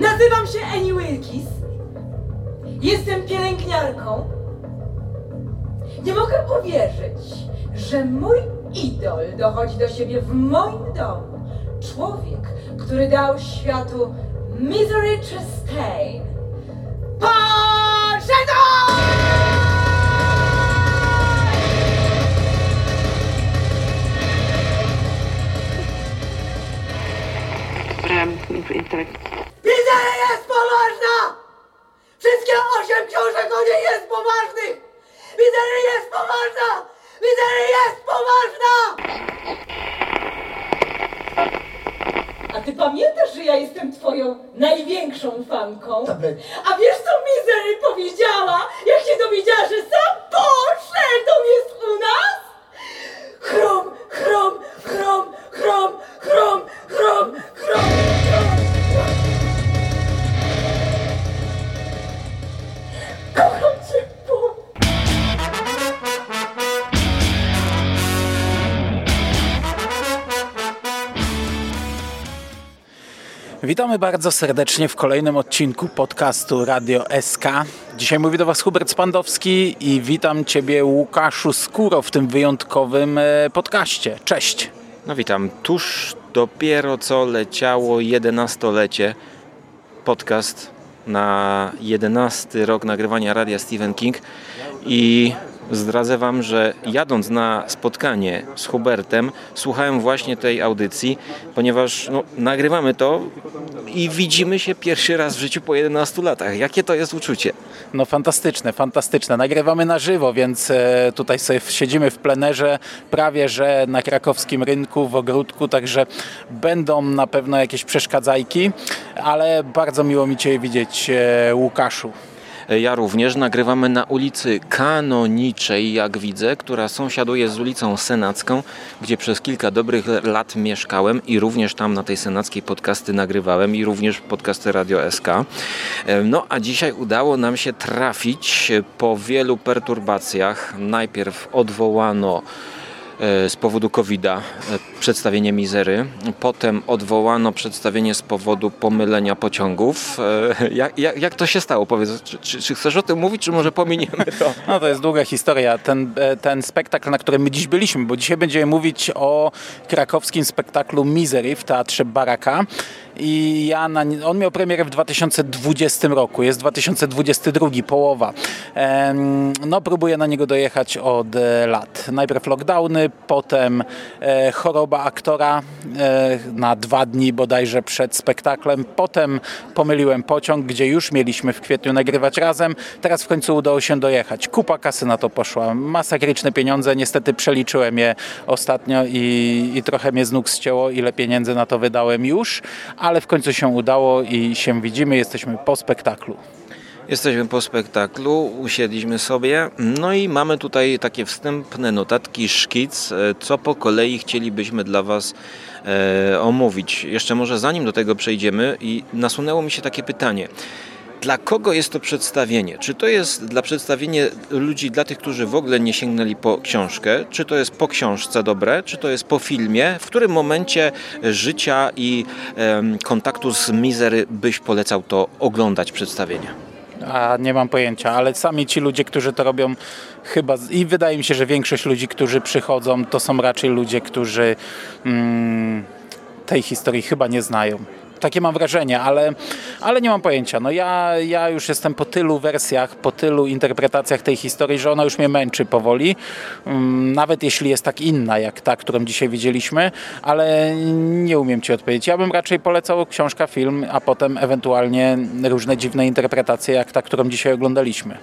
Nazywam się Annie Wilkis. Jestem pielęgniarką. Nie mogę uwierzyć, że mój idol dochodzi do siebie w moim domu. Człowiek, który dał światu Misery Chastain. Misery jest poważna! Wszystkie osiem książek o niej jest poważnych! Misery jest poważna! Misery jest poważna! A ty pamiętasz, że ja jestem twoją największą fanką? A wiesz co Misery powiedziała, jak się dowiedziała, że sam Paul Sheldon jest u nas? Chrom, chrom, chrom, chrom, chrom, chrom, chrom, Witamy bardzo serdecznie w kolejnym odcinku podcastu Radio SK. Dzisiaj mówi do Was Hubert Spandowski i witam Ciebie Łukaszu Skóro w tym wyjątkowym e, podcaście. Cześć! No witam. Tuż dopiero co leciało 11-lecie podcast na 11 rok nagrywania radia Stephen King i zdradzę Wam, że jadąc na spotkanie z Hubertem słuchałem właśnie tej audycji, ponieważ no, nagrywamy to i widzimy się pierwszy raz w życiu po 11 latach. Jakie to jest uczucie? No fantastyczne, fantastyczne. Nagrywamy na żywo, więc e, tutaj sobie siedzimy w plenerze prawie, że na krakowskim rynku, w ogródku, także będą na pewno jakieś przeszkadzajki, ale bardzo miło mi Cię widzieć, e, Łukaszu. Ja również nagrywamy na ulicy Kanoniczej, jak widzę, która sąsiaduje z ulicą Senacką, gdzie przez kilka dobrych lat mieszkałem i również tam na tej senackiej podcasty nagrywałem i również podcasty Radio SK. No a dzisiaj udało nam się trafić po wielu perturbacjach. Najpierw odwołano e, z powodu COVID-a e, przedstawienie Mizery. Potem odwołano przedstawienie z powodu pomylenia pociągów. E, Jak, jak, jak to się stało? Powiedz, czy, czy, czy chcesz o tym mówić, czy może pominiemy to? No to jest długa historia. Ten, e, ten spektakl, na którym my dziś byliśmy, bo dzisiaj będziemy mówić o krakowskim spektaklu Misery w Teatrze Baraka. I ja na, on miał premierę w 2020 roku, jest 2022, połowa. No próbuję na niego dojechać od e, lat. Najpierw lockdowny, potem e, choroba aktora e, na dwa dni bodajże przed spektaklem. Potem pomyliłem pociąg, gdzie już mieliśmy w kwietniu nagrywać razem. Teraz w końcu udało się dojechać. Kupa kasy na to poszła. Masakryczne pieniądze. Niestety przeliczyłem je ostatnio i, i trochę mnie z nóg ścięło, ile pieniędzy na to wydałem już. Ale w końcu się udało i się widzimy. Jesteśmy po spektaklu. Jesteśmy po spektaklu, usiedliśmy sobie, no i mamy tutaj takie wstępne notatki, szkic, e, co po kolei chcielibyśmy dla Was e, omówić. Jeszcze może zanim do tego przejdziemy i nasunęło mi się takie pytanie. Dla kogo jest to przedstawienie? Czy to jest dla przedstawienie ludzi, dla tych, którzy w ogóle nie sięgnęli po książkę? Czy to jest po książce dobre? Czy to jest po filmie? W którym momencie życia i kontaktu z Misery byś polecał to oglądać przedstawienie? A nie mam pojęcia, ale sami ci ludzie, którzy to robią, chyba i wydaje mi się, że większość ludzi, którzy przychodzą, to są raczej ludzie, którzy mm, tej historii chyba nie znają. Takie mam wrażenie, ale, ale nie mam pojęcia. No ja, ja już jestem po tylu wersjach, po tylu interpretacjach tej historii, że ona już mnie męczy powoli. Mm, Nawet jeśli jest tak inna, jak ta, którą dzisiaj widzieliśmy, ale nie umiem Ci odpowiedzieć. Ja bym raczej polecał książka, film, a potem ewentualnie różne dziwne interpretacje, jak ta, którą dzisiaj oglądaliśmy.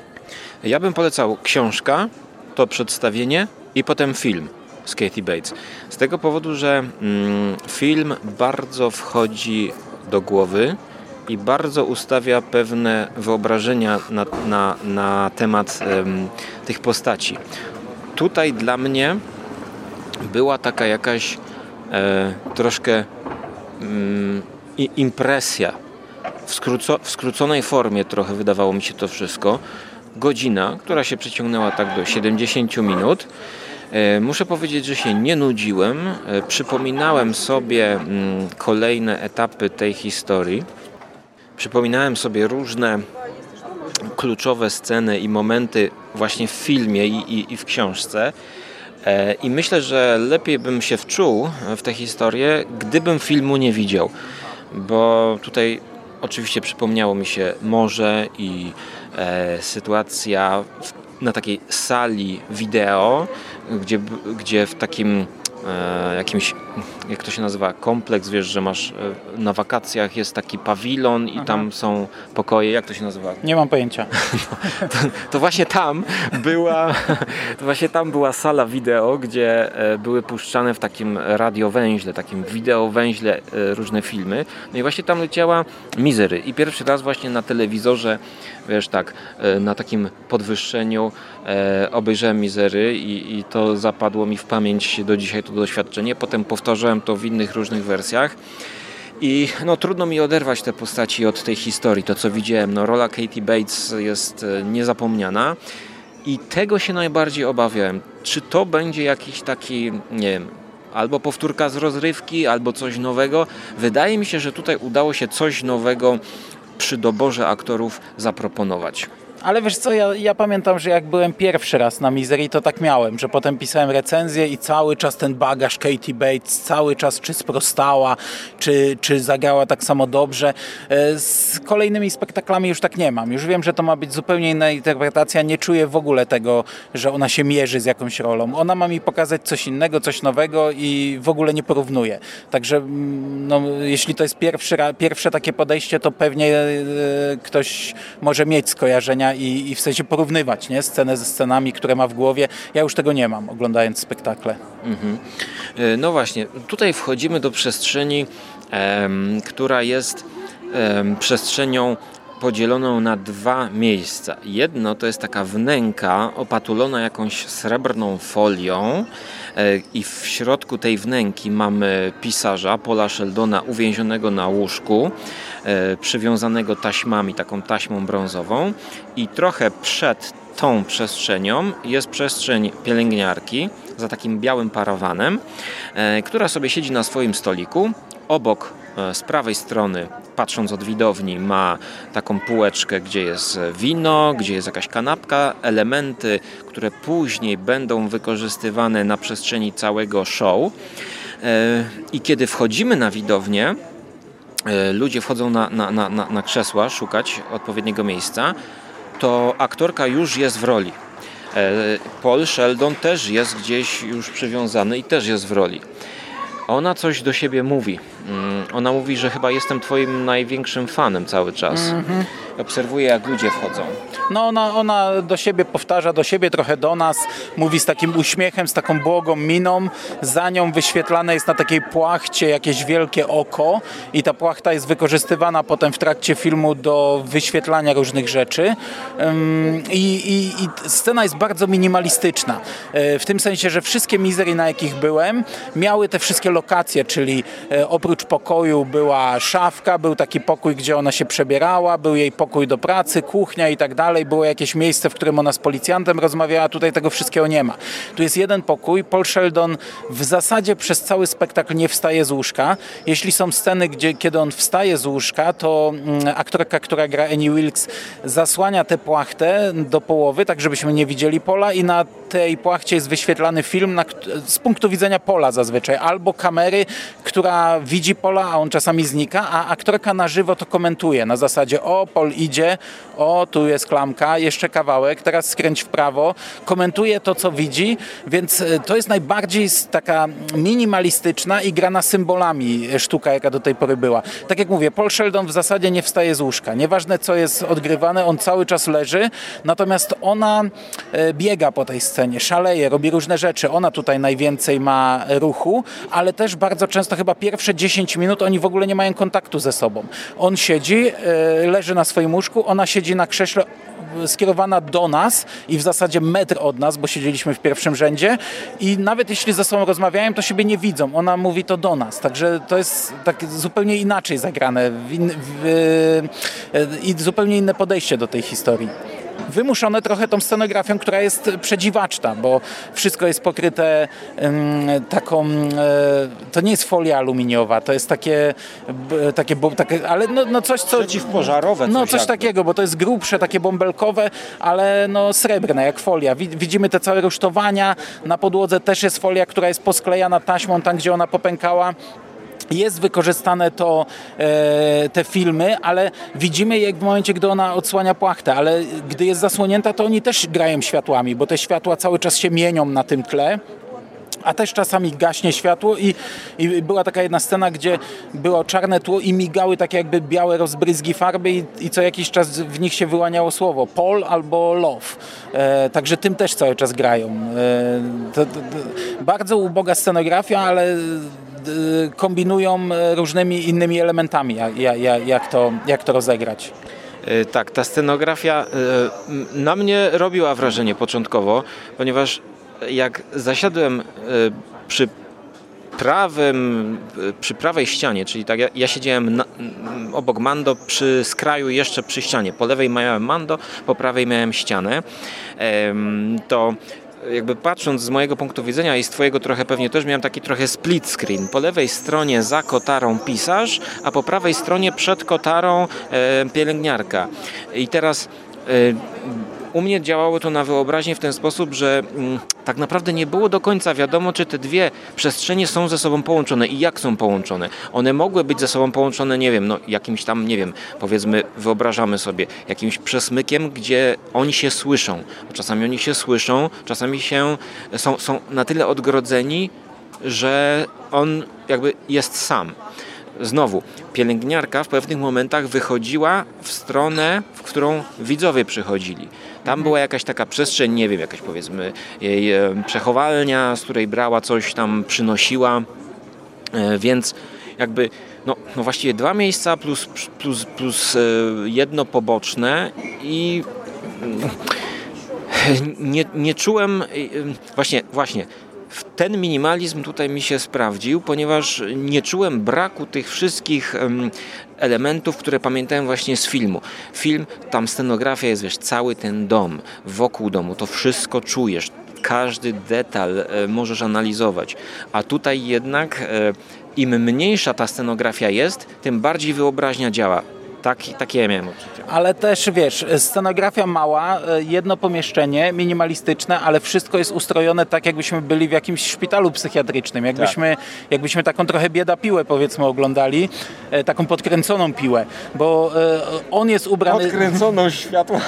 Ja bym polecał książka, to przedstawienie i potem film z Kathy Bates. Z tego powodu, że mm, film bardzo wchodzi do głowy i bardzo ustawia pewne wyobrażenia na, na, na temat em, tych postaci. Tutaj dla mnie była taka jakaś e, troszkę mm, impresja w, skróco, w skróconej formie trochę wydawało mi się to wszystko. Godzina, która się przeciągnęła tak do 70 minut. E, Muszę powiedzieć, że się nie nudziłem. E, Przypominałem sobie mm, kolejne etapy tej historii. przypominałem sobie różne kluczowe sceny i momenty właśnie w filmie i, i, i w książce. E, I myślę, że lepiej bym się wczuł w tę historię, gdybym filmu nie widział. Bo tutaj oczywiście przypomniało mi się morze i e, sytuacja w, na takiej sali wideo, gdzie, gdzie w takim e, jakimś, jak to się nazywa, kompleks, wiesz, że masz e, na wakacjach jest taki pawilon i Aha. tam są pokoje, jak to się nazywa? Nie mam pojęcia. to, to, właśnie tam była, to właśnie tam była sala wideo, gdzie e, były puszczane w takim radiowęźle, takim wideowęźle e, różne filmy. No i właśnie tam leciała Misery i pierwszy raz właśnie na telewizorze wiesz, tak, na takim podwyższeniu obejrzałem Mizery i, i to zapadło mi w pamięć do dzisiaj to doświadczenie. Potem powtarzałem to w innych różnych wersjach. I no, trudno mi oderwać te postaci od tej historii, to co widziałem. No, rola Katie Bates jest e, niezapomniana i tego się najbardziej obawiałem. Czy to będzie jakiś taki, nie wiem, albo powtórka z rozrywki, albo coś nowego. Wydaje mi się, że tutaj udało się coś nowego przy doborze aktorów zaproponować. Ale wiesz co, ja, ja, pamiętam, że jak byłem pierwszy raz na Misery, to tak miałem, że potem pisałem recenzję i cały czas ten bagaż Katie Bates, cały czas czy sprostała, czy, czy zagrała tak samo dobrze. E, z kolejnymi spektaklami już tak nie mam. Już wiem, że to ma być zupełnie inna interpretacja. Nie czuję w ogóle tego, że ona się mierzy z jakąś rolą. Ona ma mi pokazać coś innego, coś nowego i w ogóle nie porównuje. Także mm, no, jeśli to jest pierwszy, pierwsze takie podejście, to pewnie e, ktoś może mieć skojarzenia i, i w sensie porównywać nie? scenę ze scenami, które ma w głowie. Ja już tego nie mam, oglądając spektakle. Mhm. E, no właśnie, tutaj wchodzimy do przestrzeni, em, która jest em, przestrzenią podzieloną na dwa miejsca. Jedno to jest taka wnęka opatulona jakąś srebrną folią i w środku tej wnęki mamy pisarza Paula Sheldona uwięzionego na łóżku, e, przywiązanego taśmami, taką taśmą brązową i trochę przed tą przestrzenią jest przestrzeń pielęgniarki za takim białym parawanem, e, która sobie siedzi na swoim stoliku. Obok E, z prawej strony, patrząc od widowni, ma taką półeczkę, gdzie jest wino, gdzie jest jakaś kanapka, elementy, które później będą wykorzystywane na przestrzeni całego show. E, I kiedy wchodzimy na widownię, e, ludzie wchodzą na, na, na, na krzesła szukać odpowiedniego miejsca, to aktorka już jest w roli. Paul Sheldon też jest gdzieś już przywiązany i też jest w roli. Ona coś do siebie mówi. Mm, ona mówi, że chyba jestem twoim największym fanem cały czas. Mm. Obserwuję, jak ludzie wchodzą. No ona, ona do siebie powtarza, do siebie trochę do nas, mówi z takim uśmiechem, z taką błogą miną. Za nią wyświetlane jest na takiej płachcie jakieś wielkie oko i ta płachta jest wykorzystywana potem w trakcie filmu do wyświetlania różnych rzeczy. I, i, i scena jest bardzo minimalistyczna. E, w tym sensie, że wszystkie mizery, na jakich byłem, miały te wszystkie lokacje, czyli e, oprócz pokoju była szafka, był taki pokój, gdzie ona się przebierała, był jej pokój do pracy, kuchnia i tak dalej, było jakieś miejsce, w którym ona z policjantem rozmawiała, tutaj tego wszystkiego nie ma. Tu jest jeden pokój, Paul Sheldon w zasadzie przez cały spektakl nie wstaje z łóżka. Jeśli są sceny, gdzie, kiedy on wstaje z łóżka, to mm, aktorka, która gra Annie Wilkes zasłania tę płachtę do połowy, tak żebyśmy nie widzieli Pola i na tej płachcie jest wyświetlany film na, z punktu widzenia Pola zazwyczaj, albo kamery, która widzi Pola, a on czasami znika, a aktorka na żywo to komentuje na zasadzie o, Pol idzie, o, tu jest klamka, jeszcze kawałek, teraz skręć w prawo, komentuje to, co widzi, więc e, to jest najbardziej taka minimalistyczna i grana symbolami sztuka, jaka do tej pory była. Tak jak mówię, Paul Sheldon w zasadzie nie wstaje z łóżka. Nieważne, co jest odgrywane, on cały czas leży, natomiast ona e, biega po tej scenie, szaleje, robi różne rzeczy. Ona tutaj najwięcej ma ruchu, ale też bardzo często, chyba pierwsze 10 minut, oni w ogóle nie mają kontaktu ze sobą. On siedzi, e, leży na swoim łóżku, ona siedzi na krześle skierowana do nas i w zasadzie metr od nas, bo siedzieliśmy w pierwszym rzędzie i nawet jeśli ze sobą rozmawiają, to siebie nie widzą. Ona mówi to do nas, także to jest tak zupełnie inaczej zagrane e, i zupełnie inne podejście do tej historii. Wymuszone trochę tą scenografią, która jest przedziwaczna, bo wszystko jest pokryte taką, to nie jest folia aluminiowa, to jest takie, takie, takie ale no, no coś, co... Przeciwpożarowe No coś jakby. takiego, bo to jest grubsze, takie bąbelkowe, ale no srebrne, jak folia. Widzimy te całe rusztowania, na podłodze też jest folia, która jest posklejana taśmą tam, gdzie ona popękała jest wykorzystane to, e, te filmy, ale widzimy jak w momencie, gdy ona odsłania płachtę, ale gdy jest zasłonięta, to oni też grają światłami, bo te światła cały czas się mienią na tym tle a też czasami gaśnie światło i, i, była taka jedna scena, gdzie było czarne tło i migały takie jakby białe rozbryzgi farby i, i co jakiś czas w nich się wyłaniało słowo Paul albo Love. E, także tym też cały czas grają. E, to, to, to, bardzo uboga scenografia, ale kombinują różnymi innymi elementami, jak, jak, jak, to, jak to rozegrać. E, tak, ta scenografia e, na mnie robiła wrażenie początkowo, ponieważ jak zasiadłem e, przy prawym, przy prawej ścianie, czyli tak ja, ja siedziałem na, obok Mando przy skraju jeszcze przy ścianie. Po lewej miałem Mando, po prawej miałem ścianę. To jakby patrząc z mojego punktu widzenia i z twojego trochę pewnie też miałem taki trochę split screen. Po lewej stronie za kotarą pisarz, a po prawej stronie przed kotarą e, pielęgniarka. I teraz e, u mnie działało to na wyobraźnię w ten sposób, że mm, tak naprawdę nie było do końca wiadomo, czy te dwie przestrzenie są ze sobą połączone i jak są połączone. One mogły być ze sobą połączone, nie wiem, no jakimś tam, nie wiem, powiedzmy, wyobrażamy sobie, jakimś przesmykiem, gdzie oni się słyszą. Czasami oni się słyszą, czasami się są, są na tyle odgrodzeni, że on jakby jest sam. Znowu, pielęgniarka w pewnych momentach wychodziła w stronę, w którą widzowie przychodzili. Tam była jakaś taka przestrzeń, nie wiem, jakaś powiedzmy jej e, przechowalnia, z której brała coś tam, przynosiła, e, więc jakby no, no właściwie dwa miejsca plus, plus, plus e, jedno poboczne i mm, nie, nie czułem właśnie, właśnie ten minimalizm tutaj mi się sprawdził, ponieważ nie czułem braku tych wszystkich elementów, które pamiętałem właśnie z filmu. Film, tam scenografia jest, wiesz, cały ten dom, wokół domu, to wszystko czujesz, każdy detal e, możesz analizować. A tutaj jednak e, im mniejsza ta scenografia jest, tym bardziej wyobraźnia działa. Tak, takie ja miałem odczucie. Ale też wiesz, scenografia mała, e, jedno pomieszczenie, minimalistyczne, ale wszystko jest ustrojone tak, jakbyśmy byli w jakimś szpitalu psychiatrycznym. Jakbyśmy, tak. jakbyśmy taką trochę bieda piłę powiedzmy oglądali, e, taką podkręconą piłę, bo e, on jest ubrany... Podkręconą światłami.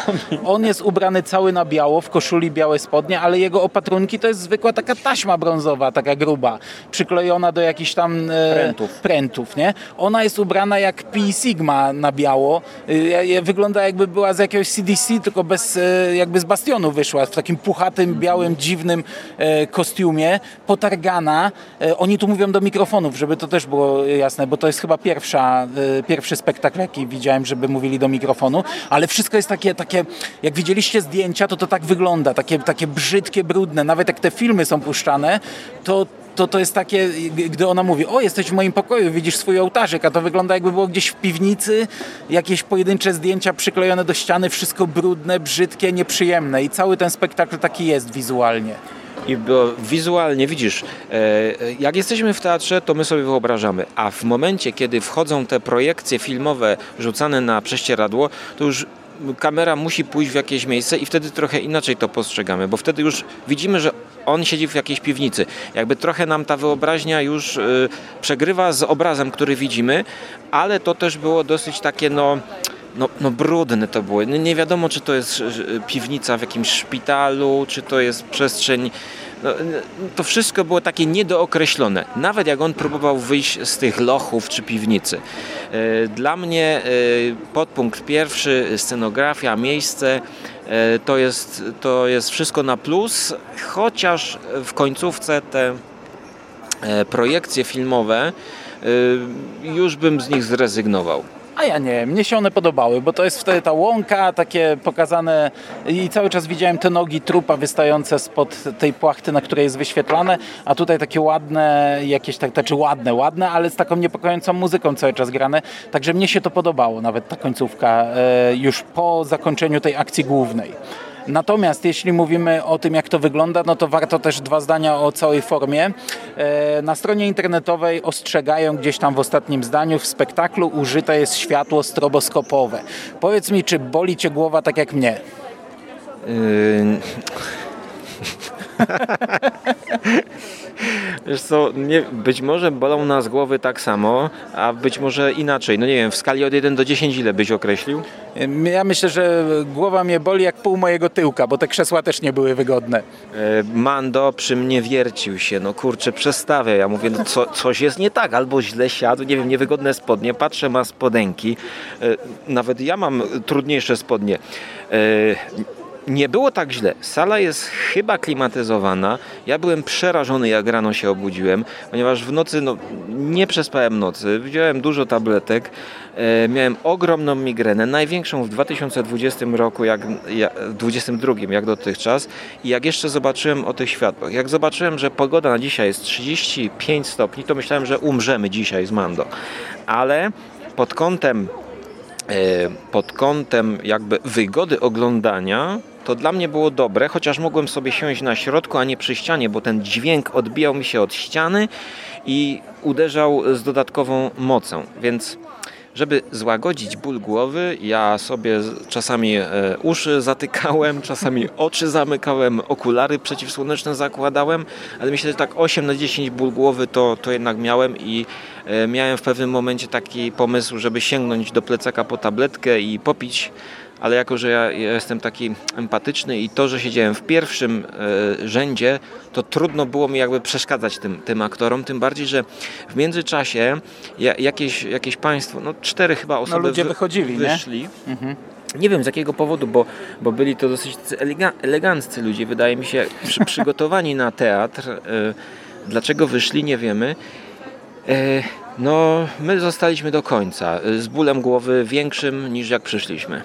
On jest ubrany cały na biało, w koszuli białe spodnie, ale jego opatrunki to jest zwykła taka taśma brązowa, taka gruba, przyklejona do jakichś tam prętów. prętów nie? Ona jest ubrana jak Pi Sigma na biało biało. Y, wygląda jakby była z jakiegoś CDC, tylko bez, y, jakby z bastionu wyszła, w takim puchatym, białym, dziwnym e, kostiumie, potargana. E, oni tu mówią do mikrofonów, żeby to też było jasne, bo to jest chyba pierwsza, e, pierwszy spektakl, jaki widziałem, żeby mówili do mikrofonu, ale wszystko jest takie, takie jak widzieliście zdjęcia, to to tak wygląda, takie, takie brzydkie, brudne. Nawet jak te filmy są puszczane, to to to jest takie, gdy ona mówi, o jesteś w moim pokoju, widzisz swój ołtarzyk, a to wygląda jakby było gdzieś w piwnicy, jakieś pojedyncze zdjęcia przyklejone do ściany, wszystko brudne, brzydkie, nieprzyjemne i cały ten spektakl taki jest wizualnie. I bo wizualnie widzisz, e, jak jesteśmy w teatrze, to my sobie wyobrażamy, a w momencie, kiedy wchodzą te projekcje filmowe rzucane na prześcieradło, to już kamera musi pójść w jakieś miejsce i wtedy trochę inaczej to postrzegamy, bo wtedy już widzimy, że on siedzi w jakiejś piwnicy. Jakby trochę nam ta wyobraźnia już y, przegrywa z obrazem, który widzimy, ale to też było dosyć takie no no, no brudne to było. Nie wiadomo, czy to jest piwnica w jakimś szpitalu, czy to jest przestrzeń no, to wszystko było takie niedookreślone. Nawet jak on próbował wyjść z tych lochów czy piwnicy. E, dla mnie e, podpunkt pierwszy, scenografia, miejsce, e, to jest, to jest wszystko na plus, chociaż w końcówce te projekcje filmowe już bym z nich zrezygnował. A ja nie, mnie się one podobały, bo to jest wtedy ta łąka, takie pokazane i cały czas widziałem te nogi trupa wystające spod tej płachty, na której jest wyświetlane, a tutaj takie ładne, jakieś tak, znaczy ładne, ładne, ale z taką niepokojącą muzyką cały czas grane, także mnie się to podobało, nawet ta końcówka, e, już po zakończeniu tej akcji głównej. Natomiast jeśli mówimy o tym, jak to wygląda, no to warto też dwa zdania o całej formie. E, na stronie internetowej ostrzegają gdzieś tam w ostatnim zdaniu, w spektaklu użyte jest światło stroboskopowe. Powiedz mi, czy boli Cię głowa tak jak mnie? Yy... Wiesz co, nie, być może bolą nas głowy tak samo, a być może inaczej. No nie wiem, w skali od 1 do 10 ile byś określił? Ja myślę, że głowa mnie boli jak pół mojego tyłka, bo te krzesła też nie były wygodne. E, Mando przy mnie wiercił się, no kurczę, przestawia. Ja mówię, no co, coś jest nie tak, albo źle siadł, nie wiem, niewygodne spodnie, patrzę, ma spodenki. E, nawet ja mam trudniejsze spodnie. Nie było tak źle. Sala jest chyba klimatyzowana. Ja byłem przerażony, jak rano się obudziłem, ponieważ w nocy no, nie przespałem nocy. Wziąłem dużo tabletek. E, miałem ogromną migrenę, największą w 2020 roku, jak, jak 2022, jak dotychczas. I jak jeszcze zobaczyłem o tych światłach, jak zobaczyłem, że pogoda na dzisiaj jest 35 stopni, to myślałem, że umrzemy dzisiaj z Mando. Ale pod kątem e, pod kątem jakby wygody oglądania to dla mnie było dobre, chociaż mogłem sobie siąść na środku, a nie przy ścianie, bo ten dźwięk odbijał mi się od ściany i uderzał z dodatkową mocą. Więc żeby złagodzić ból głowy, ja sobie czasami e, uszy zatykałem, czasami oczy zamykałem, okulary przeciwsłoneczne zakładałem, ale myślę, że tak 8 na 10 ból głowy to, to jednak miałem i e, miałem w pewnym momencie taki pomysł, żeby sięgnąć do plecaka po tabletkę i popić ale jako, że ja jestem taki empatyczny i to, że siedziałem w pierwszym e, rzędzie, to trudno było mi jakby przeszkadzać tym, tym aktorom, tym bardziej, że w międzyczasie jakieś, jakieś państwo, no cztery chyba osoby no, ludzie wychodzili, wyszli. Nie? Mhm. Nie wiem z jakiego powodu, bo, bo byli to dosyć eleganccy ludzie, wydaje mi się, przy, przygotowani na teatr. E, dlaczego wyszli, nie wiemy. E, no, my zostaliśmy do końca, z bólem głowy większym niż jak przyszliśmy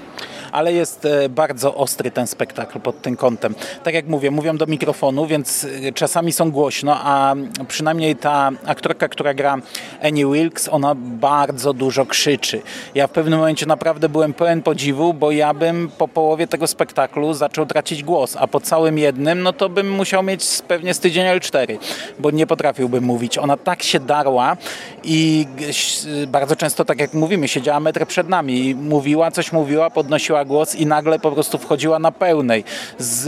ale jest e, bardzo ostry ten spektakl pod tym kątem. Tak jak mówię, mówią do mikrofonu, więc e, czasami są głośno, a przynajmniej ta aktorka, która gra Annie Wilkes, ona bardzo dużo krzyczy. Ja w pewnym momencie naprawdę byłem pełen podziwu, bo ja bym po połowie tego spektaklu zaczął tracić głos, a po całym jednym, no to bym musiał mieć pewnie z tydzień L4, bo nie potrafiłbym mówić. Ona tak się darła i bardzo często, tak jak mówimy, siedziała metr przed nami, mówiła, coś mówiła, podnosiła głos i nagle po prostu wchodziła na pełnej z,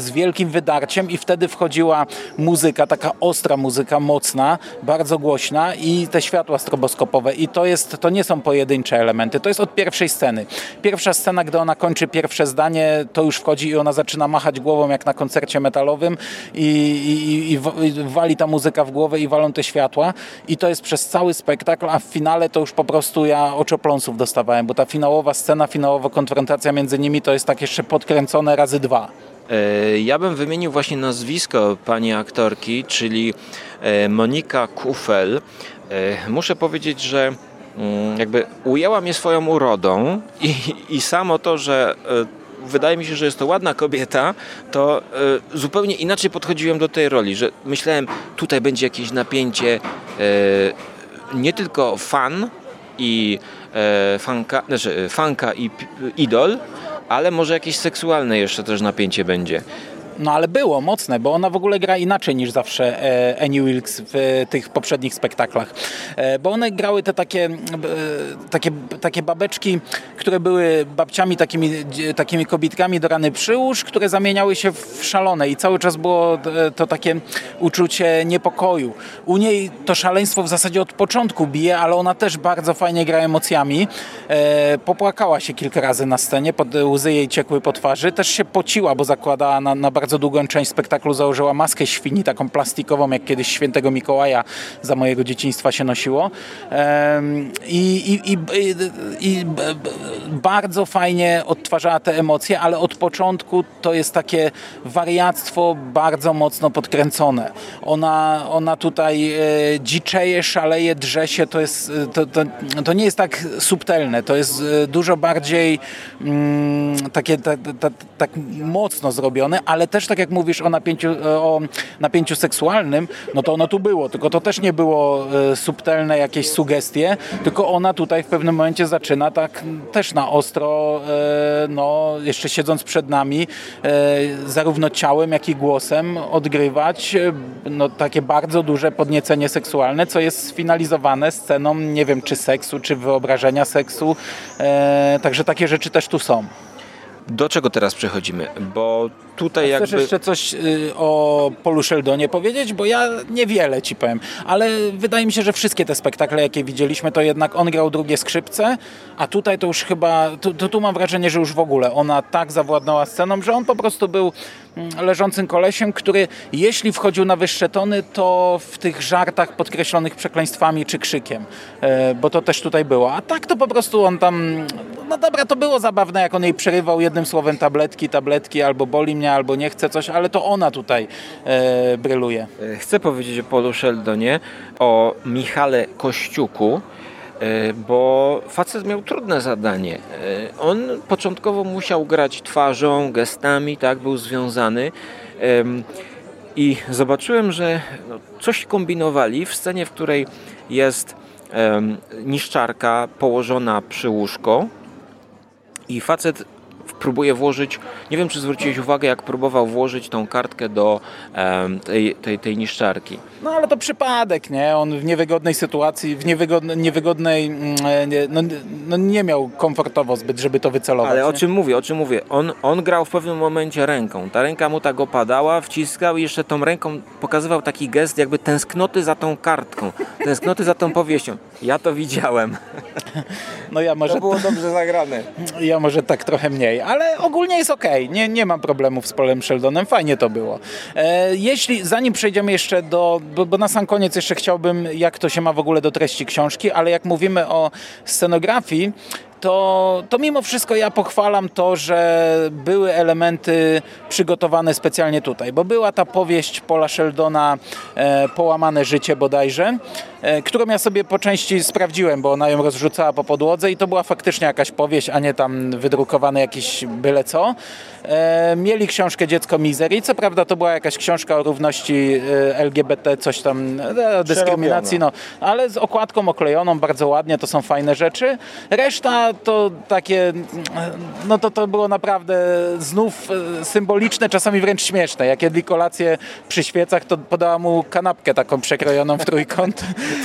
z wielkim wydarciem i wtedy wchodziła muzyka, taka ostra muzyka, mocna, bardzo głośna i te światła stroboskopowe i to jest, to nie są pojedyncze elementy, to jest od pierwszej sceny. Pierwsza scena, gdy ona kończy pierwsze zdanie, to już wchodzi i ona zaczyna machać głową jak na koncercie metalowym i, i, i, i wali ta muzyka w głowę i walą te światła i to jest przez cały spektakl, a w finale to już po prostu ja oczopląsów dostawałem, bo ta finałowa scena, finałowo konfrontacja między nimi to jest tak jeszcze podkręcone razy dwa. E, ja bym wymienił właśnie nazwisko pani aktorki, czyli e, Monika Kufel. E, muszę powiedzieć, że mm, jakby ujęła mnie swoją urodą i, i samo to, że wydaje mi się, że jest to ładna kobieta, to zupełnie inaczej podchodziłem do tej roli, że myślałem, tutaj będzie jakieś napięcie nie tylko fan i e, fanka, znaczy e, fanka i idol, ale może jakieś seksualne jeszcze też napięcie będzie. No ale było mocne, bo ona w ogóle gra inaczej niż zawsze e, Annie Wilkes w tych poprzednich spektaklach. E, bo one grały te takie, e, takie, takie babeczki, które były babciami, takimi, takimi kobitkami do rany przyłóż, które zamieniały się w szalone i cały czas było to takie uczucie niepokoju. U niej to szaleństwo w zasadzie od początku bije, ale ona też bardzo fajnie gra emocjami. Popłakała się kilka razy na scenie, łzy jej ciekły po twarzy. Też się pociła, bo zakładała na, na bardzo bardzo długą część spektaklu założyła maskę świni, taką plastikową, jak kiedyś świętego Mikołaja za mojego dzieciństwa się nosiło. I, i, i, i bardzo fajnie odtwarzała te emocje, ale od początku to jest takie wariactwo bardzo mocno podkręcone. Ona, ona tutaj e, dziczeje, szaleje, drze się, to, jest, to, to, to nie jest tak subtelne, to jest e, dużo bardziej mm, takie tak, tak, tak mocno zrobione, ale też tak jak mówisz o napięciu, o napięciu seksualnym, no to ono tu było, tylko to też nie było e, subtelne jakieś sugestie, tylko ona tutaj w pewnym momencie zaczyna tak też na ostro, e, no jeszcze siedząc przed nami, e, zarówno ciałem, jak i głosem odgrywać no takie bardzo duże podniecenie seksualne, co jest sfinalizowane sceną, nie wiem, czy seksu, czy wyobrażenia seksu, także takie rzeczy też tu są. Do czego teraz przechodzimy? Bo tutaj jakby... Chcesz jeszcze coś y, o Polu Sheldonie powiedzieć? Bo ja niewiele ci powiem, ale wydaje mi się, że wszystkie te spektakle, jakie widzieliśmy, to jednak on grał drugie skrzypce, a tutaj to już chyba, to, to tu mam wrażenie, że już w ogóle ona tak zawładnęła sceną, że on po prostu był leżącym kolesiem, który jeśli wchodził na wyższe tony, to w tych żartach podkreślonych przekleństwami czy krzykiem, e, bo to też tutaj było. A tak to po prostu on tam, no dobra, to było zabawne, jak on jej przerywał jednym słowem tabletki, tabletki, albo boli mnie, albo nie chce coś, ale to ona tutaj e, bryluje. E, chcę powiedzieć o Polu Sheldonie, o Michale Kościuku, bo facet miał trudne zadanie. E, on początkowo musiał grać twarzą, gestami, tak, był związany. I zobaczyłem, że no, coś kombinowali w scenie, w której jest niszczarka położona przy łóżko i facet próbuje włożyć, nie wiem czy zwróciłeś uwagę, jak próbował włożyć tą kartkę do um, tej, tej, tej niszczarki. No ale to przypadek, nie? On w niewygodnej sytuacji, w niewygodnej, niewygodnej mm, nie, no, no, nie miał komfortowo zbyt, żeby to wycelować. Ale nie? o czym mówię, o czym mówię? On, on grał w pewnym momencie ręką. Ta ręka mu tak opadała, wciskał i jeszcze tą ręką pokazywał taki gest jakby tęsknoty za tą kartką, tęsknoty za tą powieścią. Ja to widziałem. No ja może... To było dobrze zagrane. Ja może tak trochę mniej, ale ogólnie jest ok. Nie, nie mam problemów z Polem Sheldonem, fajnie to było. E, jeśli, zanim przejdziemy jeszcze do, bo, bo, na sam koniec jeszcze chciałbym, jak to się ma w ogóle do treści książki, ale jak mówimy o scenografii, to, to mimo wszystko ja pochwalam to, że były elementy przygotowane specjalnie tutaj, bo była ta powieść Paula Sheldona e, Połamane życie bodajże, e, którą ja sobie po części sprawdziłem, bo ona ją rozrzucała po podłodze i to była faktycznie jakaś powieść, a nie tam wydrukowane jakieś byle co. E, mieli książkę Dziecko Misery, co prawda to była jakaś książka o równości e, LGBT, coś tam, e, dyskryminacji, no, ale z okładką oklejoną, bardzo ładnie, to są fajne rzeczy. Reszta to takie, no to to było naprawdę znów e, symboliczne, czasami wręcz śmieszne. Jak jedli kolację przy świecach, to podała mu kanapkę taką przekrojoną w trójkąt.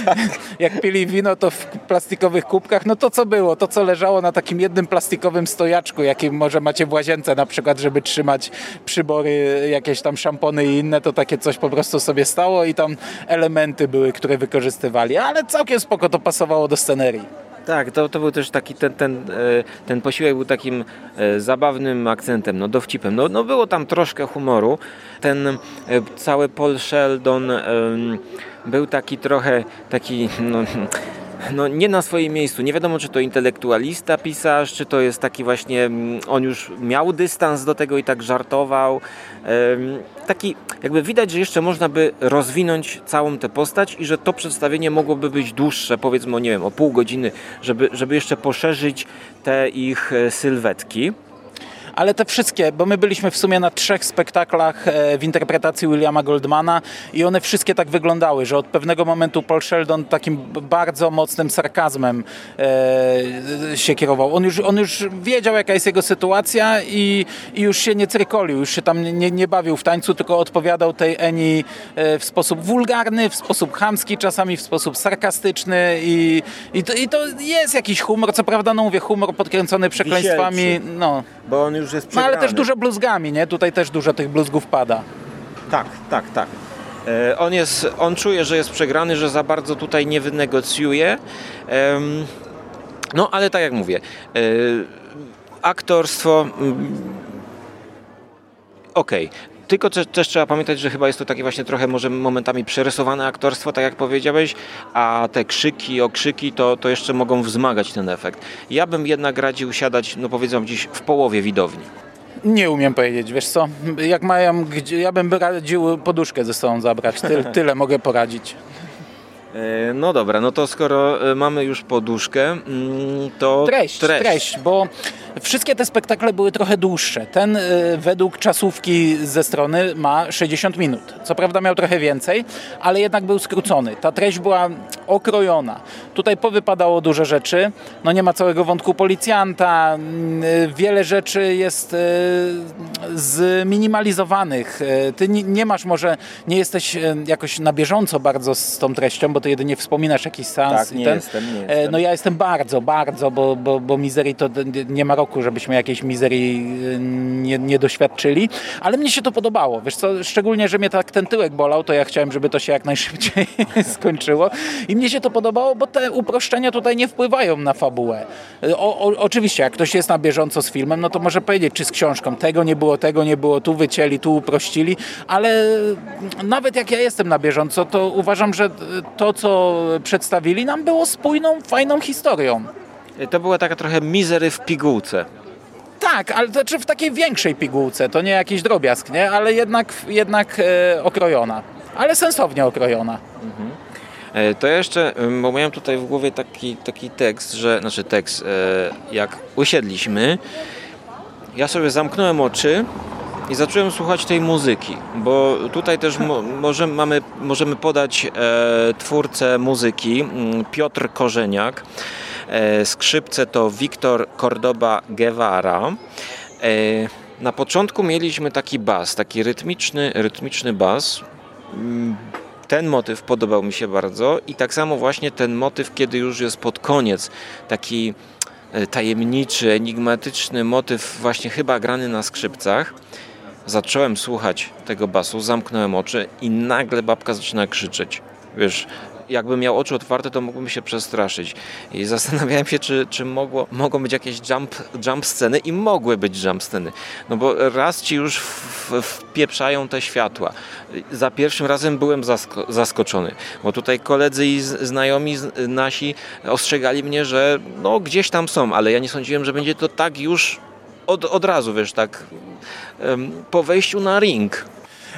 Jak pili wino, to w plastikowych kubkach. No to co było? To co leżało na takim jednym plastikowym stojaczku, jakim może macie w łazience na przykład, żeby trzymać przybory, jakieś tam szampony i inne, to takie coś po prostu sobie stało i tam elementy były, które wykorzystywali. Ale całkiem spoko to pasowało do scenerii. Tak, to, to był też taki, ten, ten, e, ten posiłek był takim e, zabawnym akcentem, no dowcipem. No, no było tam troszkę humoru. Ten e, cały Paul Sheldon był taki trochę, taki, no, no, nie na swoim miejscu. Nie wiadomo, czy to intelektualista, pisarz, czy to jest taki właśnie, mm, on już miał dystans do tego i tak żartował. Taki, jakby widać, że jeszcze można by rozwinąć całą tę postać i że to przedstawienie mogłoby być dłuższe, powiedzmy, nie wiem, o pół godziny, żeby, żeby jeszcze poszerzyć te ich e, sylwetki ale te wszystkie, bo my byliśmy w sumie na trzech spektaklach e, w interpretacji Williama Goldmana i one wszystkie tak wyglądały, że od pewnego momentu Paul Sheldon takim bardzo mocnym sarkazmem e, się kierował. On już, on już wiedział, jaka jest jego sytuacja i, i już się nie cyrkolił, już się tam nie, nie bawił w tańcu, tylko odpowiadał tej Eni e, w sposób wulgarny, w sposób chamski, czasami w sposób sarkastyczny i, i, to, i to jest jakiś humor, co prawda, no mówię, humor podkręcony przekleństwami, no. Bo on już jest przegrany. No ale też dużo bluzgami, nie? Tutaj też dużo tych bluzgów pada. Tak, tak, tak. E, on, jest, on czuje, że jest przegrany, że za bardzo tutaj nie wynegocjuje. no ale tak jak mówię, e, aktorstwo... Mm, okej. Okay tylko też, też trzeba pamiętać, że chyba jest to takie właśnie trochę może momentami przerysowane aktorstwo, tak jak powiedziałeś, a te krzyki, okrzyki to, to jeszcze mogą wzmagać ten efekt. Ja bym jednak radził siadać, no powiedzmy gdzieś w połowie widowni. Nie umiem powiedzieć, wiesz co, jak mają, ja bym radził poduszkę ze sobą zabrać, Ty, tyle mogę poradzić. E, no dobra, no to skoro e, mamy już poduszkę, mm, to treść, treść, treść bo wszystkie te spektakle były trochę dłuższe. Ten y, według czasówki ze strony ma 60 minut. Co prawda miał trochę więcej, ale jednak był skrócony. Ta treść była okrojona. Tutaj powypadało dużo rzeczy. No nie ma całego wątku policjanta. Y, wiele rzeczy jest y, zminimalizowanych. Ty nie masz może, nie jesteś jakoś na bieżąco bardzo z tą treścią, bo ty jedynie wspominasz jakiś sens. Tak, nie, ten. jestem, nie jestem. No ja jestem bardzo, bardzo, bo, bo, bo Misery to nie ma roku, żebyśmy jakiejś mizerii y, nie, nie doświadczyli, ale mnie się to podobało. Wiesz co, szczególnie, że mnie tak ten tyłek bolał, to ja chciałem, żeby to się jak najszybciej skończyło i mnie się to podobało, bo te uproszczenia tutaj nie wpływają na fabułę. O, o, oczywiście, jak ktoś jest na bieżąco z filmem, no to może powiedzieć, czy z książką, tego nie było, tego nie było, tu wycięli, tu uprościli, ale nawet jak ja jestem na bieżąco, to uważam, że to, co przedstawili nam było spójną, fajną historią. To była taka trochę mizery w pigułce. Tak, ale to czy w takiej większej pigułce, to nie jakiś drobiazg, nie? Ale jednak, jednak e, okrojona. Ale sensownie okrojona. Mhm. E, to jeszcze, bo miałem tutaj w głowie taki, taki tekst, że, znaczy tekst, e, jak usiedliśmy, ja sobie zamknąłem oczy i zacząłem słuchać tej muzyki, bo tutaj też mo możemy, mamy, możemy podać e, twórcę muzyki, Piotr Korzeniak. E, skrzypce to Wiktor Cordoba Guevara. E, na początku mieliśmy taki bas, taki rytmiczny, rytmiczny bas. Mm, ten motyw podobał mi się bardzo i tak samo właśnie ten motyw, kiedy już jest pod koniec, taki e, tajemniczy, enigmatyczny motyw, właśnie chyba grany na skrzypcach. Zacząłem słuchać tego basu, zamknąłem oczy i nagle babka zaczyna krzyczeć. Wiesz, jakbym miał oczy otwarte, to mógłbym się przestraszyć. I zastanawiałem się, czy, czy mogło, mogą być jakieś jump, jump sceny i mogły być jump sceny. No bo raz ci już wpieprzają te światła. Za pierwszym razem byłem zasko zaskoczony, bo tutaj koledzy i znajomi nasi ostrzegali mnie, że no gdzieś tam są, ale ja nie sądziłem, że będzie to tak już od, od razu, wiesz, tak po wejściu na ring.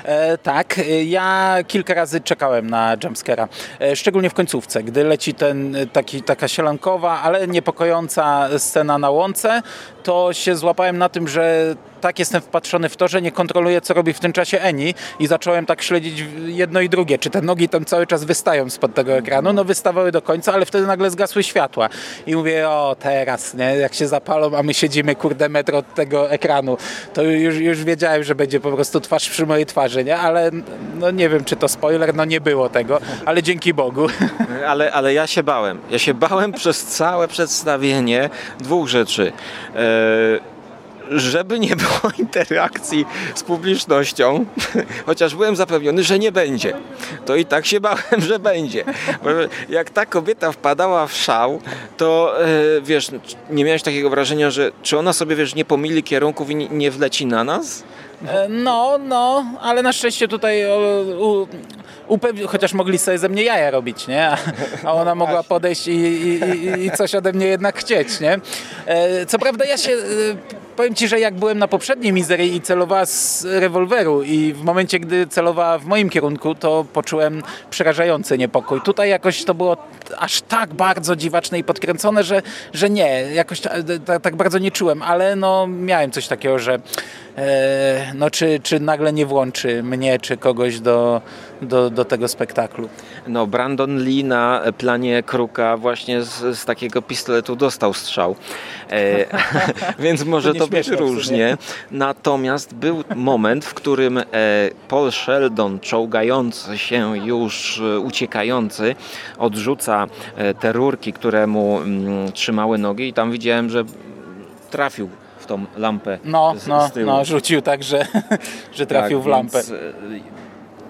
E, tak, e, ja kilka razy czekałem na jumpscare'a, e, szczególnie w końcówce, gdy leci ten taki, taka sielankowa, ale niepokojąca scena na łące, to się złapałem na tym, że tak jestem wpatrzony w to, że nie kontroluję, co robi w tym czasie Eni i zacząłem tak śledzić jedno i drugie. Czy te nogi tam cały czas wystają spod tego ekranu? No wystawały do końca, ale wtedy nagle zgasły światła. I mówię, o teraz, nie? Jak się zapalą, a my siedzimy, kurde, metr od tego ekranu. To już, już wiedziałem, że będzie po prostu twarz przy mojej twarzy, nie? Ale no nie wiem, czy to spoiler, no nie było tego, ale dzięki Bogu. Ale, ale ja się bałem. Ja się bałem przez całe przedstawienie dwóch rzeczy. Eee żeby nie było interakcji z publicznością, chociaż byłem zapewniony, że nie będzie. To i tak się bałem, że będzie. Bo jak ta kobieta wpadała w szał, to e, wiesz, nie miałeś takiego wrażenia, że czy ona sobie, wiesz, nie pomyli kierunków i nie wleci na nas? E, no, no, ale na szczęście tutaj u, chociaż mogli sobie ze mnie jaja robić, nie? A ona mogła podejść i, i, i, coś ode mnie jednak chcieć, nie? E, co prawda ja się powiem Ci, że jak byłem na poprzedniej mizerii i celowała z rewolweru i w momencie, gdy celowała w moim kierunku, to poczułem przerażający niepokój. Tutaj jakoś to było aż tak bardzo dziwaczne i podkręcone, że, że nie, jakoś tak, bardzo nie czułem, ale no miałem coś takiego, że no czy, czy nagle nie włączy mnie czy kogoś do, do, do tego spektaklu. No Brandon Lee na planie Kruka właśnie z, z takiego pistoletu dostał strzał. E, więc może to, to być różnie. Natomiast był moment, w którym e, Paul Sheldon, czołgający się już, e, uciekający, odrzuca e, te rurki, które mu mm, trzymały nogi i tam widziałem, że trafił w tą lampę no, z, no, z tyłu. No, rzucił tak, że, że trafił tak, w lampę. Więc,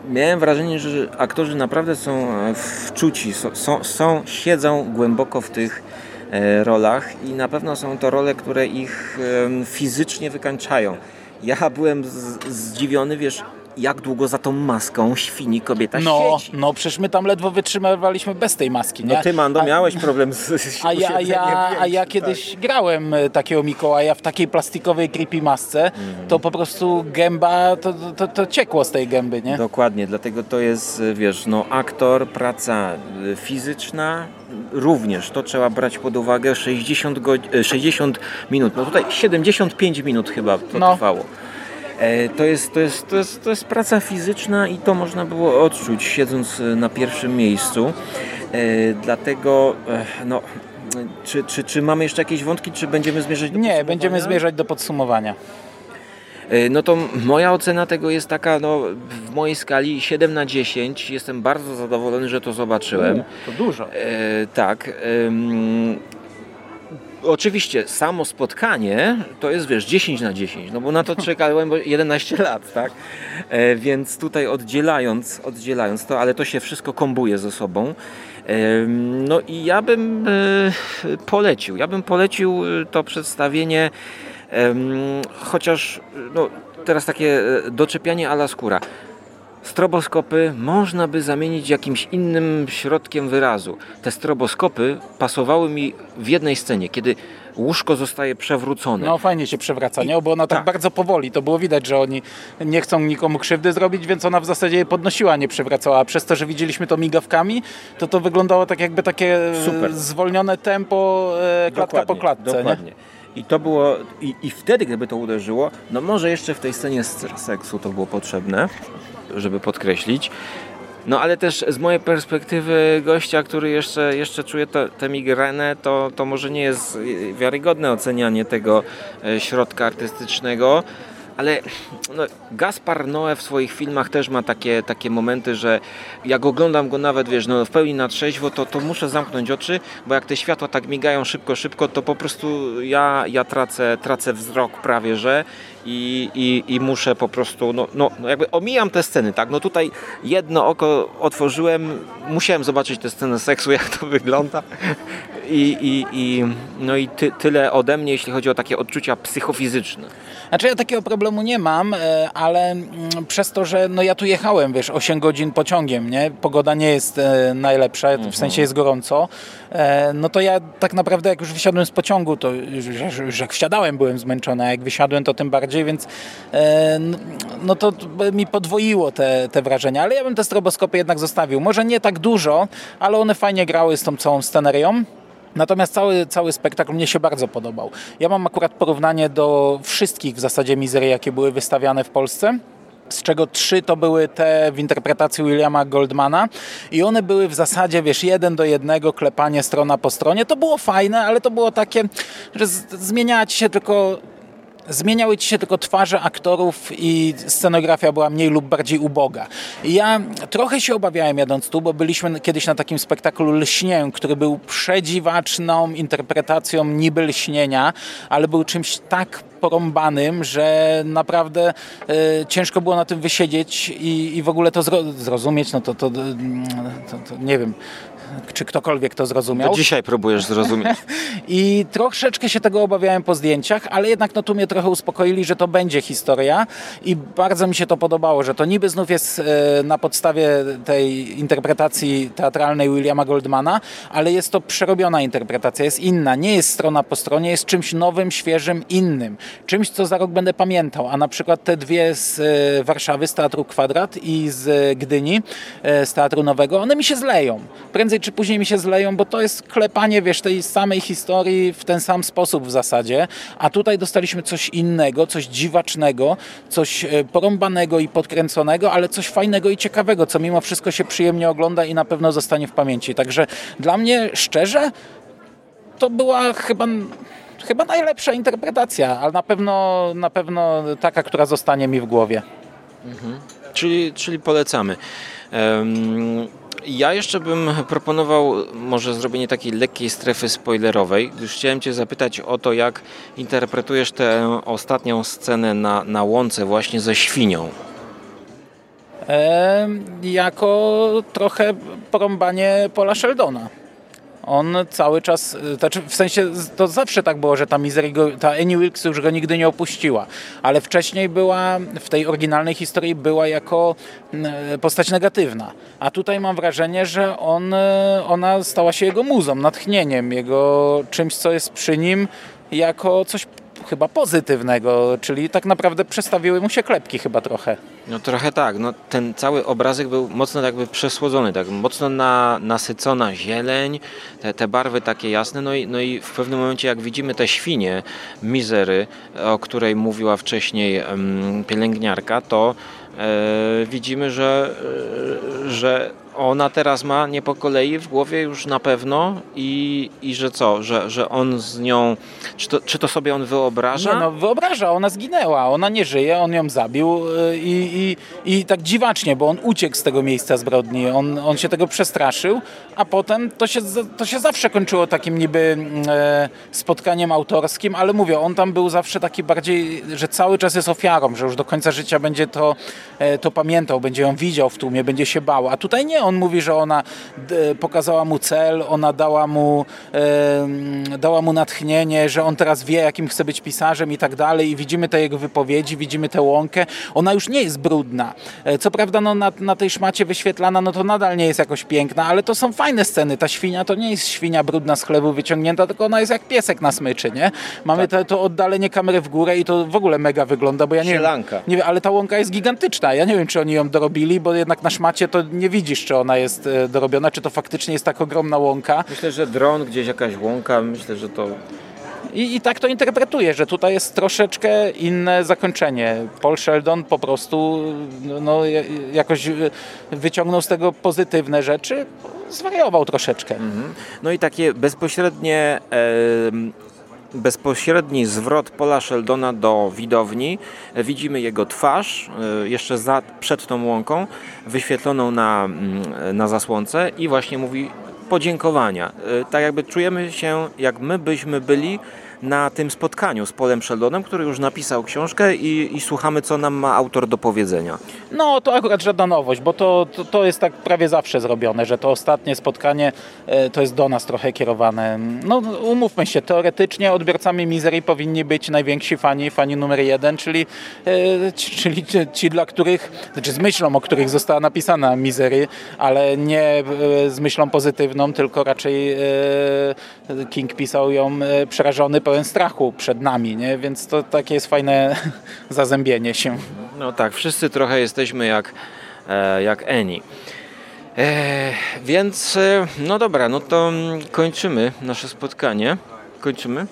miałem wrażenie, że aktorzy naprawdę są wczuci, są, są, siedzą głęboko w tych rolach i na pewno są to role, które ich fizycznie wykańczają. ja byłem zdziwiony, wiesz, jak długo za tą maską świni kobieta No, siedzi. no przecież my tam ledwo wytrzymywaliśmy bez tej maski, nie? No ty, Mando, A- miałeś problem z, z A ja, a ja, a ja większym, kiedyś grałem e, takiego Mikołaja w takiej plastikowej creepy masce, Mhm. to po prostu gęba, to, to, to ciekło z tej gęby, nie? Dokładnie, dlatego to jest, wiesz, no aktor, praca y, fizyczna, również to trzeba brać pod uwagę 60, go, y, 60 minut, no tutaj 75 minut chyba to No. trwało. E, To jest, to, jest, to, jest, to jest praca fizyczna i to można było odczuć siedząc y, na pierwszym miejscu. E, Dlatego, e, no, czy, czy, czy mamy jeszcze jakieś wątki, czy będziemy zmierzać do Nie, będziemy zmierzać do podsumowania. E, No to moja ocena tego jest taka, no w mojej skali 7 na 10. Jestem bardzo zadowolony, że to zobaczyłem. To dużo. E, tak. em, oczywiście samo spotkanie to jest wiesz 10 na 10, no bo na to czekałem bo 11 lat, tak? E, więc tutaj oddzielając, oddzielając to, ale to się wszystko kombuje ze sobą. Em, No i ja bym e, polecił, ja bym polecił e, to przedstawienie chociaż no, teraz takie e, doczepianie ala skóra. Stroboskopy można by zamienić jakimś innym środkiem wyrazu. Te stroboskopy pasowały mi w jednej scenie, kiedy łóżko zostaje przewrócone. No fajnie się przewraca, nie? Bo ona tak, tak. bardzo powoli, to było widać, że oni nie chcą nikomu krzywdy zrobić, więc ona w zasadzie je podnosiła, a nie przewracała. A przez to, że widzieliśmy to migawkami, to to wyglądało tak jakby takie e, Super. zwolnione tempo e, klatka po klatce, dokładnie. I to było, i, i wtedy gdyby to uderzyło, no może jeszcze w tej scenie seksu to było potrzebne, żeby podkreślić. No ale też z mojej perspektywy gościa, który jeszcze, jeszcze czuje tę tę migrenę, to, to może nie jest wiarygodne ocenianie tego e, środka artystycznego. Ale no, Gaspar Noé w swoich filmach też ma takie, takie momenty, że jak oglądam go nawet, wiesz, no, w pełni na trzeźwo, to, to muszę zamknąć oczy, bo jak te światła tak migają szybko, szybko, to po prostu ja, ja tracę, tracę wzrok prawie, że i, i, i muszę po prostu, no, no, no jakby omijam te sceny, tak? No tutaj jedno oko otworzyłem, musiałem zobaczyć tę scenę seksu, jak to wygląda i, i, i no i ty, tyle ode mnie, jeśli chodzi o takie odczucia psychofizyczne. Znaczy ja takiego problemu nie mam, e, ale mm, przez to, że no ja tu jechałem, wiesz, 8 godzin pociągiem, nie? Pogoda nie jest e, najlepsza, w sensie jest gorąco, e, no to ja tak naprawdę jak już wysiadłem z pociągu, to już, już- już jak wsiadałem byłem zmęczony, a jak wysiadłem to tym bardziej, więc e, no to mi podwoiło te, te wrażenia, ale ja bym te stroboskopy jednak zostawił. Może nie tak dużo, ale one fajnie grały z tą całą scenerią. Natomiast cały, cały spektakl mnie się bardzo podobał. Ja mam akurat porównanie do wszystkich w zasadzie mizerii, jakie były wystawiane w Polsce. Z czego trzy to były te w interpretacji Williama Goldmana i one były w zasadzie, wiesz, jeden do jednego, klepanie strona po stronie. To było fajne, ale to było takie, że zmieniała ci się tylko zmieniały ci się tylko twarze aktorów i scenografia była mniej lub bardziej uboga. Ja trochę się obawiałem jadąc tu, bo byliśmy kiedyś na takim spektaklu Lśnię, który był przedziwaczną interpretacją niby lśnienia, ale był czymś tak porąbanym, że naprawdę e, ciężko było na tym wysiedzieć i, i w ogóle to zro, zrozumieć, no to, to, to, to nie wiem, czy ktokolwiek to zrozumiał. To dzisiaj próbujesz zrozumieć. I troszeczkę się tego obawiałem po zdjęciach, ale jednak no tu mnie trochę uspokoili, że to będzie historia i bardzo mi się to podobało, że to niby znów jest e, na podstawie tej interpretacji teatralnej Williama Goldmana, ale jest to przerobiona interpretacja, jest inna, nie jest strona po stronie, jest czymś nowym, świeżym, innym. Czymś, co za rok będę pamiętał, a na przykład te dwie z e, Warszawy, z Teatru Kwadrat i z Gdyni, e, z Teatru Nowego, one mi się zleją. Prędzej czy później mi się zleją, bo to jest klepanie, wiesz, tej samej historii w ten sam sposób w zasadzie, a tutaj dostaliśmy coś innego, coś dziwacznego, coś e, porąbanego i podkręconego, ale coś fajnego i ciekawego, co mimo wszystko się przyjemnie ogląda i na pewno zostanie w pamięci. Także dla mnie, szczerze, to była chyba chyba najlepsza interpretacja, ale na pewno, na pewno taka, która zostanie mi w głowie. Czyli, czyli polecamy. Ja jeszcze bym proponował może zrobienie takiej lekkiej strefy spoilerowej, gdyż chciałem Cię zapytać o to, jak interpretujesz tę ostatnią scenę na, na łące właśnie ze świnią. E, jako trochę porąbanie Paula Sheldona. On cały czas, znaczy w sensie to zawsze tak było, że ta Misery, ta Annie Wilkes już go nigdy nie opuściła, ale wcześniej była, w tej oryginalnej historii była jako postać negatywna, a tutaj mam wrażenie, że on, ona stała się jego muzą, natchnieniem, jego czymś, co jest przy nim jako coś chyba pozytywnego, czyli tak naprawdę przestawiły mu się klepki chyba trochę. No trochę tak, no, ten cały obrazek był mocno jakby przesłodzony, tak mocno na, nasycona zieleń, te, te barwy takie jasne, no i, no i w pewnym momencie jak widzimy te świnie, mizery, o której mówiła wcześniej pielęgniarka, to e, widzimy, że, e, że ona teraz ma nie po kolei w głowie już na pewno i, i że co, że, że on z nią, czy to, czy to sobie on wyobraża? Nie, no wyobraża, ona zginęła, ona nie żyje, on ją zabił y, i, i, i tak dziwacznie, bo on uciekł z tego miejsca zbrodni, on, on się tego przestraszył, a potem to się, to się zawsze kończyło takim niby mm, e, spotkaniem autorskim, ale mówię, on tam był zawsze taki bardziej, że cały czas jest ofiarą, że już do końca życia będzie to, e, to pamiętał, będzie ją widział w tłumie, będzie się bał, a tutaj nie, on mówi, że ona pokazała mu cel, ona dała mu, dała mu natchnienie, że on teraz wie, jakim chce być pisarzem i tak dalej i widzimy te jego wypowiedzi, widzimy tę łąkę. Ona już nie jest brudna. E, co prawda no, na, na tej szmacie wyświetlana, no to nadal nie jest jakoś piękna, ale to są fajne sceny. Ta świnia to nie jest świnia brudna z chlebu wyciągnięta, tylko ona jest jak piesek na smyczy, nie? Mamy tak. to, to oddalenie kamery w górę i to w ogóle mega wygląda, bo ja nie Sielanka. wiem, nie wiem, ale ta łąka jest gigantyczna. Ja nie wiem, czy oni ją dorobili, bo jednak na szmacie to nie widzisz, czy ona jest e, dorobiona, czy to faktycznie jest tak ogromna łąka. Myślę, że dron, gdzieś jakaś łąka, myślę, że to i, I, tak to interpretuję, że tutaj jest troszeczkę inne zakończenie. Paul Sheldon po prostu no, jakoś wyciągnął z tego pozytywne rzeczy, zwariował troszeczkę. Mhm. No i takie bezpośrednie bezpośredni zwrot Pola Sheldona do widowni. Widzimy jego twarz e, jeszcze za, przed tą łąką, wyświetloną na, mm, na zasłonce i właśnie mówi podziękowania. E, tak jakby czujemy się, jak my byśmy byli na tym spotkaniu z Polem Sheldonem, który już napisał książkę i, i, słuchamy, co nam ma autor do powiedzenia. No, to akurat żadna nowość, bo to, to, to jest tak prawie zawsze zrobione, że to ostatnie spotkanie e, to jest do nas trochę kierowane. No, umówmy się, teoretycznie odbiorcami Misery powinni być najwięksi fani, fani numer jeden, czyli, e, czyli ci, ci, dla których, znaczy z myślą, o których została napisana Misery, ale nie e, z myślą pozytywną, tylko raczej King pisał ją przerażony pełen strachu przed nami, nie? więc to takie jest fajne zazębienie się. No tak, wszyscy trochę jesteśmy jak, e, jak Eni. E, więc e, no dobra, no to kończymy nasze spotkanie. Kończymy?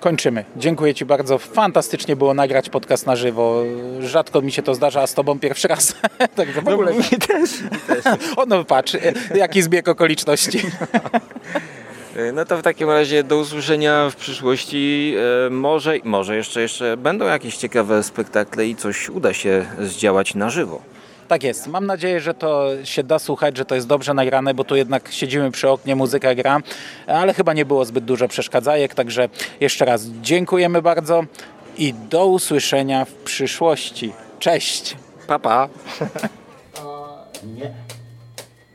Kończymy. Dziękuję Ci bardzo. Fantastycznie było nagrać podcast na żywo. Rzadko mi się to zdarza, a z Tobą pierwszy raz. Także w ogóle. No, mi też. Mi też. o, no patrz, jaki zbieg okoliczności. E, no to w takim razie do usłyszenia w przyszłości. E, może, może jeszcze, jeszcze będą jakieś ciekawe spektakle i coś uda się zdziałać na żywo. Tak jest. Mam nadzieję, że to się da słuchać, że to jest dobrze nagrane, bo tu jednak siedzimy przy oknie, muzyka gra, ale chyba nie było zbyt dużo przeszkadzajek, także jeszcze raz dziękujemy bardzo i do usłyszenia w przyszłości. Cześć! Papa! O, nie.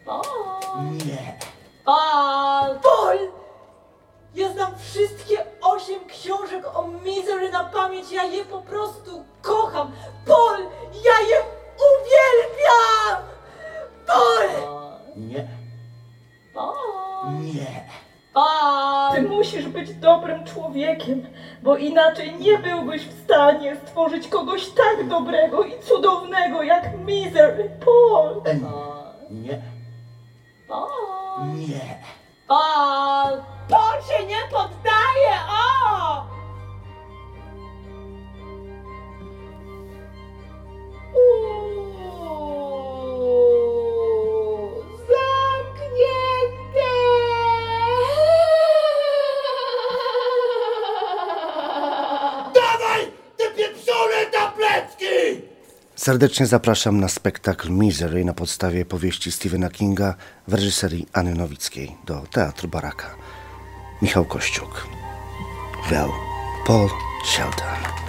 O, nie. Pal! Pol! Ja znam wszystkie osiem książek o Misery na pamięć, ja je po prostu kocham! Pol! Ja je uwielbiam! Pol! Nie. Pol! Nie. Pol! Ty musisz być dobrym człowiekiem, bo inaczej nie byłbyś w stanie stworzyć kogoś tak dobrego i cudownego jak Misery. Pol! Nie. Paul! Nie! Paul! Paul się nie poddaje! O! Zamknięte! Serdecznie zapraszam na spektakl Misery na podstawie powieści Stephena Kinga w reżyserii Anny Nowickiej do Teatru Baraka. Michał Kościuk. Well, Paul Shelton.